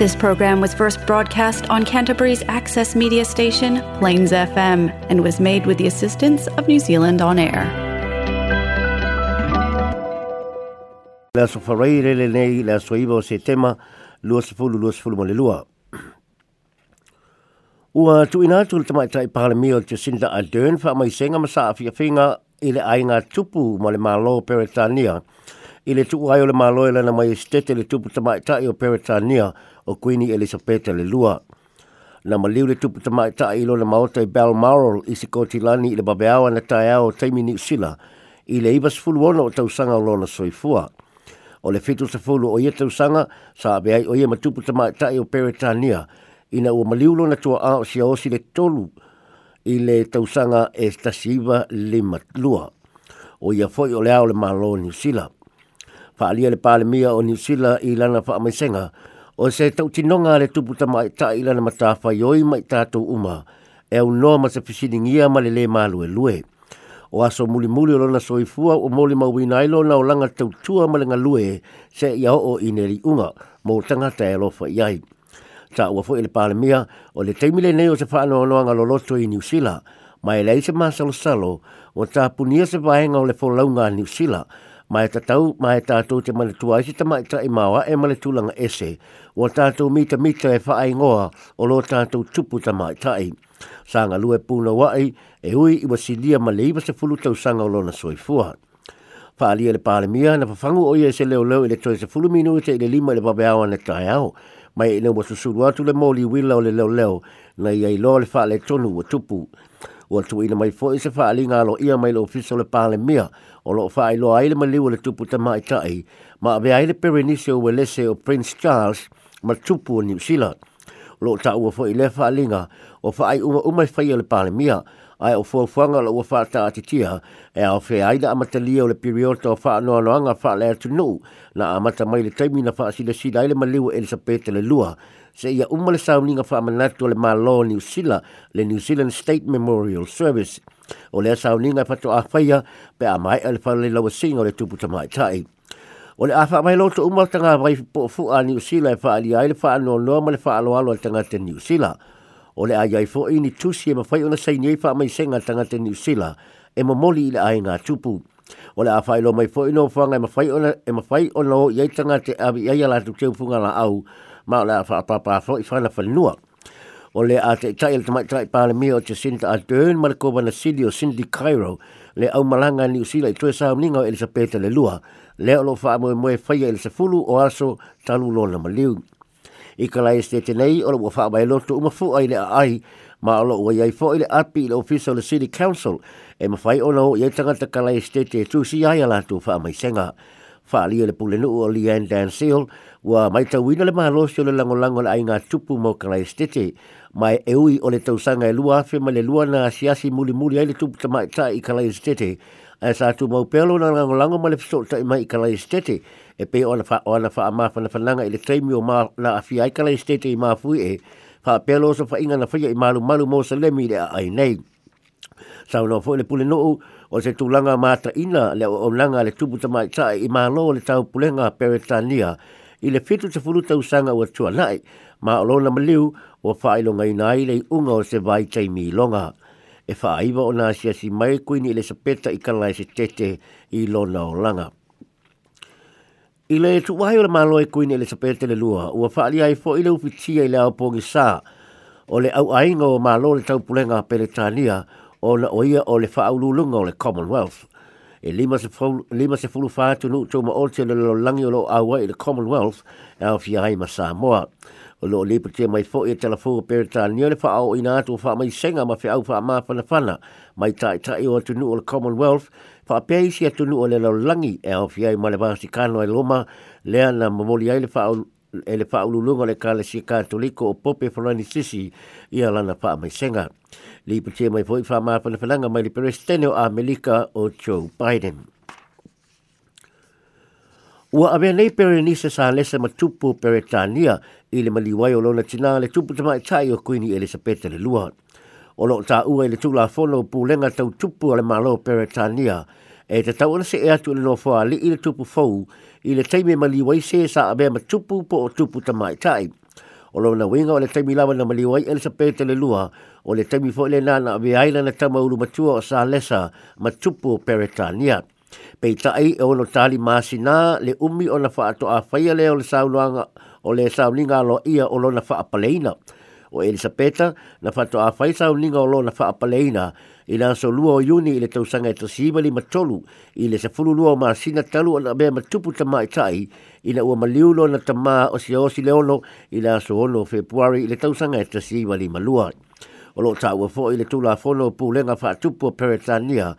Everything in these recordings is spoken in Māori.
This program was first broadcast on Canterbury's access media station, Plains FM, and was made with the assistance of New Zealand On Air. La sofarai rele nei la soiva o se tema lua sefulu lua sefulu mo le lua. Ua tuina atu le tamaitai pahalami o Jacinda Ardern wha mai senga masa awhiawhinga i le ainga tupu mole malo Peretania. Peretania. i le tuku hai o le maloe lana mai estete le tupu tamaitai o Peritania o Queen Elizabeth le lua. Na maliu le tupu tamaitai i lona maota i Balmoral i se kotilani i le babeawa na tae au taimi ni usila i le ibas fulu ono o tausanga o lona soifua. O le fitu sa fulu o ia tausanga sa abe ai o ia matupu tamaitai o Peritania i na ua maliu lona tua a o sia osi le tolu i le tausanga e stasiva lima lua. O ia foi o le au le malo ni faalia le palemia o niusila i lana faamaisega o se tau tinonga le tupu tamaita i lana matafaioi ma i tatou uma e no ma se fisi fesiligia ma lelē malueluē o aso mulimuli o lona soifua ua moli na o langa olaga tautua ma le galue se ia o i neliʻuga mo tagata e alofa i ai taua foʻi i le palemia o le taimi le nei o se fa no lo loloto i niusila ma e leai se o ta punia se vaenga o le folauga a niusila mai ta tau mai ta to te mana tua i te mai tra i mawa e mana tulanga ese o ta to mita mita e fa ai ngoa o lo ta to tupu ta mai tai sanga lue puna wai e hui i wasi dia ma le iwa se fulu tau sanga o lo na soi fua fa ali le pale mia na fafangu o ye se leo leo i le toi se fulu minu te i le lima i le babe awa na tai au mai i e le wasu suru atu le moli wila o le leo leo na i ai lo le fa le tonu wa tupu ua tu ina mai foi se fa ali ngalo ia mai lo ofiso le pale mia o lo fa ilo ai le mali le tupu te mai tai ma ve ai le perenisio we le se o prince charles ma tupu ni sila lo ta ua foi le fa ali o fa ai uma uma fa ia le pale mia ai o fo fanga lo ua fa ta atitia e o fe ai le amata lia o le period to fa no anga fa le tu no na amata mai le taimina fa si le sila ai le mali o elisapete le lua se ia umale sauninga wha amanatu le malo New Zealand, le New Zealand State Memorial Service. O lea sauninga pato a whaia pe a mai ele whale lawa singa o le tupu tamai tai. O le awha mai loto umale tanga vai po fu a New Zealand e wha alia ele wha anō noa male wha alo alo tanga te New Zealand. O le aiai fo i ni tusi e mawhai una sei nyei wha mai senga tanga te New Zealand e mamoli i le ai ngā tupu. O le awha ilo mai fo i no whanga e mawhai ona e o iai tanga te awi iai ala tu teo funga la au ma o le a fa papa fo i fa fa nua o le a te tai le tamai tai pale mi o te sinta a dern ma le kova na sidi o sindi Cairo le au malanga ni usila i tue sao ninga o Elisabeta le lua le o lo fa amoe moe faya Elisafulu o aso talu lo na maliu i ka este te nei o lo fa amai loto umafu ai le a ai ma o lo ua iai fo i le api i le ofisa le city council e mawhai o nao i e tangata ka este te tu si ai ala tu fa mai senga fa ali le pule no o li and dan seal wa mai ta wina le malo sio le lango lango ai nga tupu mo kai stiti mai e ui o le tau sanga e lua fe mai le lua na siasi muli muli ai le tupu ta mai ta i kai stiti e sa tu mau pelo na lango lango mai le fso ta mai kai stiti e pe ona fa ona fa ma fa na fa langa i le taimi o ma na afi ai kai stiti i ma fu e fa pelo so fa inga na fa i malu malu mo sa le mi le ai nei sau lo foi le pule no o se tu langa mata ina le o langa le tupu tama sa i malo le tau pulenga peretania i le fitu te fulu tau sanga ua tua nai ma o lona maliu o whaelonga i nai le unga o se vai tei mi longa e whaaiva o nasia si mai kuini le sepeta i kalai e se tete i lona o langa I le tu wahi o le malo e kuini le sapete le lua, ua whaali ai e fo i le upitia i le aopongi sā, o le au ainga o malo le taupulenga pele tānia, o na oia o le whaaululunga o le Commonwealth. E lima se, fulu, lima se fulu whaatu nuk tau ma olte le lo langi o lo awa i le Commonwealth e au fia hai ma Samoa. O lo lipa te mai fo e telefo o perita ni o le whaau i nga atu wha mai senga ma whaau wha maa whana whana. Mai tae tae o atu nuk o le Commonwealth wha pei si atu nuk o le lo langi e au fia i ma le vahasi kano e loma lea na mamoli ai le whaau e le whaululunga le kālesia kātoliko o pope Fulani Sisi i alana wha mai senga. Li pute mai poi wha maa panapananga mai le peresteni o Amelika o Joe Biden. Ua avea nei Berenice sa lesa ma tupu Peretania i le maliwai o lona tina le tupu tama i tai o kuini Elisabeta le lua. O lo ta ua i le tula fono lenga tau tupu ale malo Peretania. Peretania e te tau se e atu le nofoa li i le tupu fau i le teime maliwai se sa a mea tupu po o tupu ta mai tai. O lo na winga o le teime lawa na maliwai el sa pete le lua o le teime fo le nana ave aina na tama ulu matua o sa lesa ma tupu o peretania. Pei tai e ono tali maasi na le umi o na faa to a faya le o le saunanga o le saunanga lo ia o lo na faa paleina. Pei o Elisabeta na fatu a faisa o linga o lo na faa paleina i na so lua o yuni i le tausanga e tasiwa li matolu i le safuru lua o maa talu o na matupu tama i tai i na ua maliu na tama o si o si leono i na so ono februari i le tausanga e tasiwa li malua o lo ta ua fo i le tula fono o pulenga faa tupu o peretania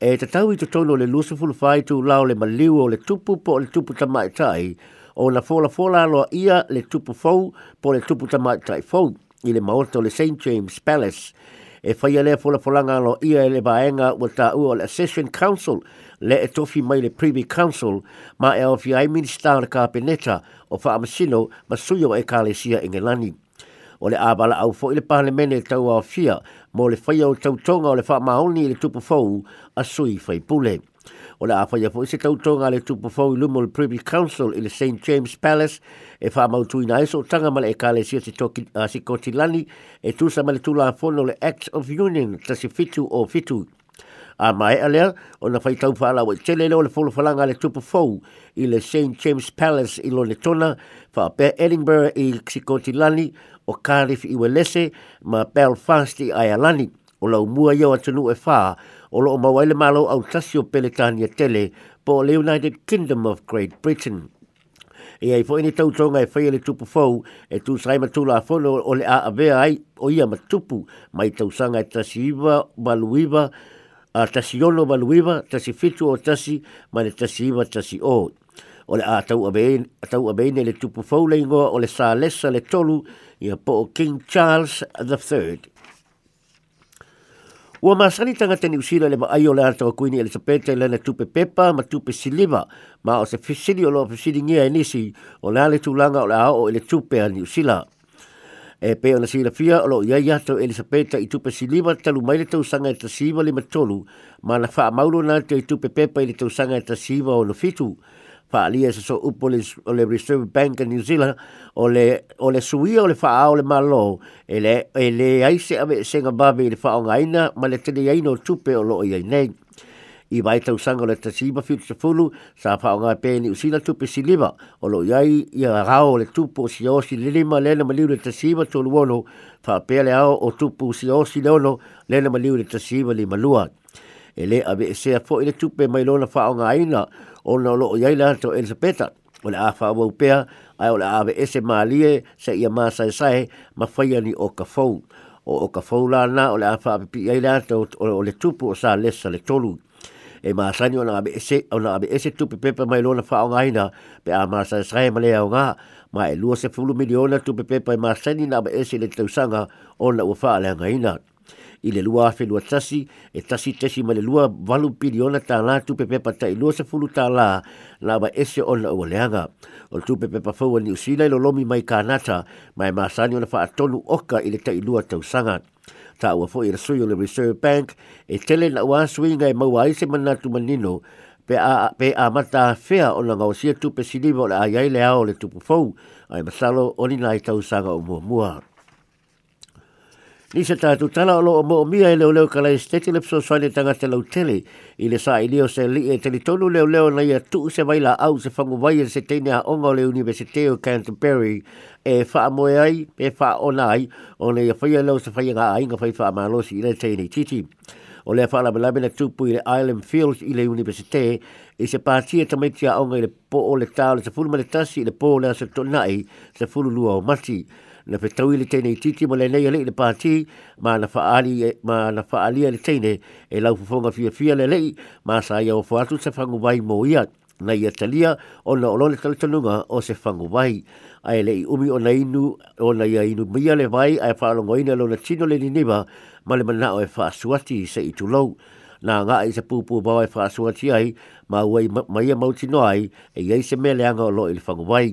e te tau i tutono le lusuful fai tu lao le maliu o le tupu po o le tupu tama i tai o na fola fola aloa ia le tupu fau po le tupu tama i tai fau i le maoto le St. James Palace e whaia lea pola polanga lo ia e le baenga o ta ua le Session Council le e tofi mai le Privy Council ma e awhi ai minister le kapeneta o wha amasino ma suyo e ka le sia ingelani. O le abala au fo i le pahane mene e tau a fia mo le whaia o tautonga o le wha maoni i le tupu fau a sui whaipule. pule o le afaia foʻi se tautoga a le tupufou i luma o le privy council i le st james palace e faamautuina ai so o taga ma e e le ekalesia se sikotilani e tusa ma le tulafono o le act of union tasifitu o fitu a maeʻa lea ona faitau faalaua i tele lea o le folofalaga a le tupufou i le st james palace i lone tona faapea edinburgh i sikotilani o cardif i welese ma belfast i aialani o laumua ia o atunuu e fā o loo mawai le malo au sasio pele tania tele po le United Kingdom of Great Britain. E ai fo ini tau tonga e whaia le tupu fau e tu sai matula a fono o le a avea ai o ia matupu mai tau sanga e tasi iwa, maluiwa, a tasi ono maluiwa, tasi fitu o tasi, mai le tasi iwa, tasi o. O le a tau abeine le tupu fau le ingoa o le sa lesa le tolu ia po o King Charles III. Ua masani tanga tani usira le maai o le atawa kuini ele sapete le na tupe pepa ma tupe silima ma o se fisili o loa fisili ngia e nisi o le ale tulanga o le ao ele tupe a usila. E pe ona sila fia o lo iai ato ele sapete i tupe silima talu mai le tausanga e tasiva le matolu ma na faa maulo na te i tupe pepa ele tausanga e tasiva o lo fitu fa ali e so upo le, o le Reserve Bank of New Zealand o le o le suia o le fa o le malo ele ele ai se ave senga babe le fa nga ina ma le tele ai no tupe o lo ia nei i vai tau sanga le tasiba fitu se fulu sa fa nga pe ni usila tupe si liba o lo ia i a rao le tupo si o si le lima le le maliu le tasiba to luono fa pe le ao o tupo si o si leono le le maliu le tasiba li malua ele ave e se a fo ile tupe mai lona fa nga ina o na lo o yai to el sepeta o le afa wau pea ai o le ave ese malie se ia ma sai sai ma faia ni o ka fou o o ka fou la na o le afa pi yai la to o le tupu o sa lesa le tolu e ma sai ni o na ave ese o na ave ese tupu pepe mai lo na fa o ngai na pe a ma sai sai ma le o nga ma e lua se fulu miliona tupu pepe mai ma sai ni na ave ese le tausanga o na ufa le ngai na ngai i le lua afe tasi, e tasi tasi ma le lua walu piliona tā la tupe pepa ta i lua sa fulu tā la, la ba ese o na ua leanga. O tupe pepa fau ni usina i lo lomi mai kānata, mai ma o na faa tonu oka i le ta i lua tau sanga. Ta ua fo i le sui le Reserve Bank, e tele na ua swinga e maua aise manatu manino, pe a, pe a mata fea o na ngawasia tupe siliba o le aiai le ao le tupu fau, ai masalo o ni nai tau sanga o mua mua. mua. Ni se tātou tala o loo mo mia e leo leo ka lai steti le pso swane tanga te lau tele. I le sa i leo se li e tele tonu leo leo na ia tuu se waila au se whangu wai e se teine a onga o le universite o Canterbury e wha moe ai, e wha o nai, o le ia whaia leo se whaia ngā ainga whai wha malosi i le teine titi. O le wha alama lamina tupu i le Island Fields i le universite i se pātia e tamaiti a onga i le po o le tāo le se fulu maletasi i le po o le asa tonai se fulu lua o mati. Mati na pe tau ili teine i titi ma le nei alei le pāti ma na faali e- ma na faali ali teine e lau fufonga fia fia le lei ma sa ia o fuatu se fangu vai mo ia na ia talia o na olone talitanunga o se fangu vai a ele i umi o na inu o na ia inu mia le vai a e whaalongo ina lo na tino le niniva ma le mana o e whaasuati se i tulou na ngā i se pūpū bau e whaasuati ai ma ua i ma, maia mauti no ai e iei se mele anga o lo i le fangu vai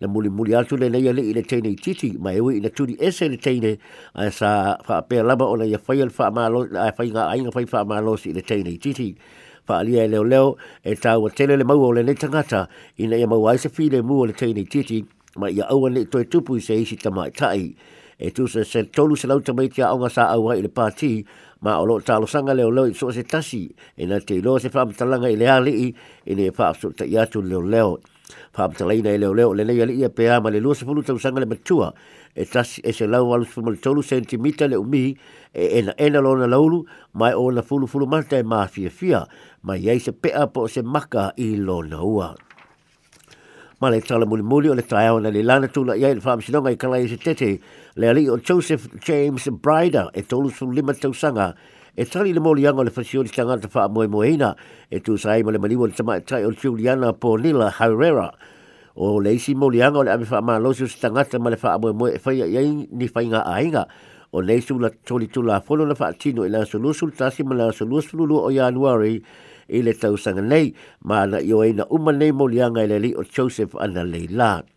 na muli muli atu le nei ale i le teine i titi, ma ewe i le turi ese le teine a sa whaapea lama o na ia whai al wha malo, a whai ngā ainga whai wha malo si i le teine i titi. Whaalia e leo leo e tau a tele le mau o le ne tangata i na ia mau aise whi mua le teine i titi, ma ia aua ne toi tupu i se isi tama i tai. E tu se se tolu se lauta mai tia aunga sa aua i le pāti, ma o loo talo sanga leo leo i so se tasi, e na te loo se whaamitalanga i le ali i, i ne whaapsu ta i atu leo. leo faapatalaina e leoleo lenei alii e pea ma le lua sepulu tausaga le matua e tasi e selau alu sepulu ma le tolu centimita le umi e enaena lona laulu mae ona fulufulu mata e mafiafia ma iai se pea po o se maka i lona ua ma le tala mulimuli o le taeaona le lana tulaiai le faamasinoga i kalai se tete le alii o joseph james brider e tolu sepulu lima tausaga e tali le moli anga le fasioni ki angata wha amoe moeina e tu sa aima le maliwa le tamai tai o Juliana Ponila Herrera o le isi moli anga o le amifa maa losi o si tangata ma le wha amoe moe e whaia iai ni whainga ainga o le isu e la toli tu la whono na wha atino i la solusu tasi ma la solusu lulu o januari i le tausanga nei ma na i o eina umanei moli anga i le li o Joseph Anna Leilat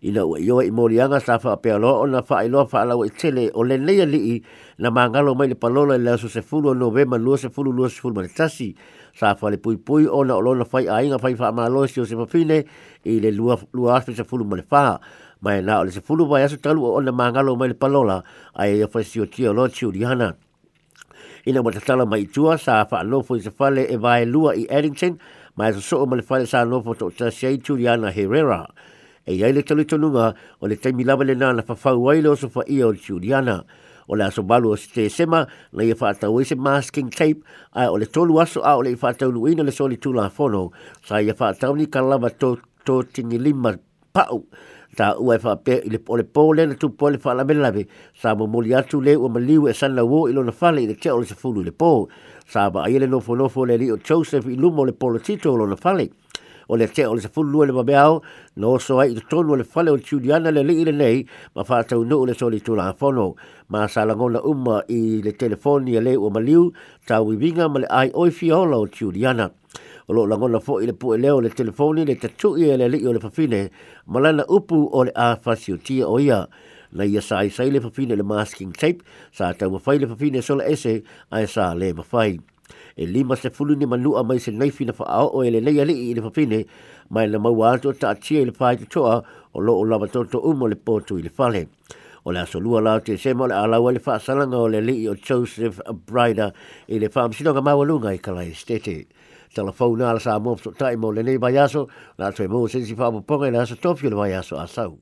ina ua ioa i morianga sa wha apea loa o na wha iloa wha alawa i tele o le neia lii na mangalo mai le palola i leaso se fulu o novema lua se fulu lua se fulu ma le tasi sa wha le pui pui o na olona fai a inga fai wha maaloa si o se mafine i le lua, lua aspe se fulu ma le faha mai na o le se fulu vai aso talu o na mangalo mai le palola a e fai si o tia o loa tiuriana ina matatala mai tua sa wha lofo i se fale e vai lua i Addington mai aso soo ma le fale sa lofo to tasi ai tiuriana Herrera. Herrera e iai le talitonuga o le taimi lava lenā na fafau ai le oso faia o le tiuliana o le aso balu o se tesema na ia e faatau ai se masking tape ae o le tolu aso a o leʻi faataunuuina le solitulafono sa ia e faatau ni kalalava totigilima paʻu ta ua fa e pe le pole pole na tu pole fa la belave sa mo moli atu le u maliu e sana wo ilo na fale le tio le se fulu le po sa ba ile no fo no fo le li o joseph i lu mo le pole tito lo na fale o le te o le sapulu le mabeao no so ai to tonu le fale o tuliana le leile nei ma fa tau no le soli tu la fono ma sa la ngona umma i le telefoni le o maliu ta wibinga ma le ai oi fi ola o tuliana o lo la ngona fo i le pu leo le telefoni le tatu i le li o le fafine ma lana upu o le a fasio tia o ia na ia sa i sa le fafine le masking tape sa tau mawhai le fafine sola ese ai sa le mawhai e lima se fulu ni manua mai se naifi na faa o ele nei ali i le papine mai na maua ato ta atia i le fai o lo o lava toto umo le potu i le fale. O le aso lua la te se mo le alawa le faa salanga o le li o Joseph Brider i le faa msinonga maua lunga i kala estete. Telefona ala sa mo tae mo le nei vai aso, la atoe mo sensi faa mo ponga i le aso topio le vai aso asau.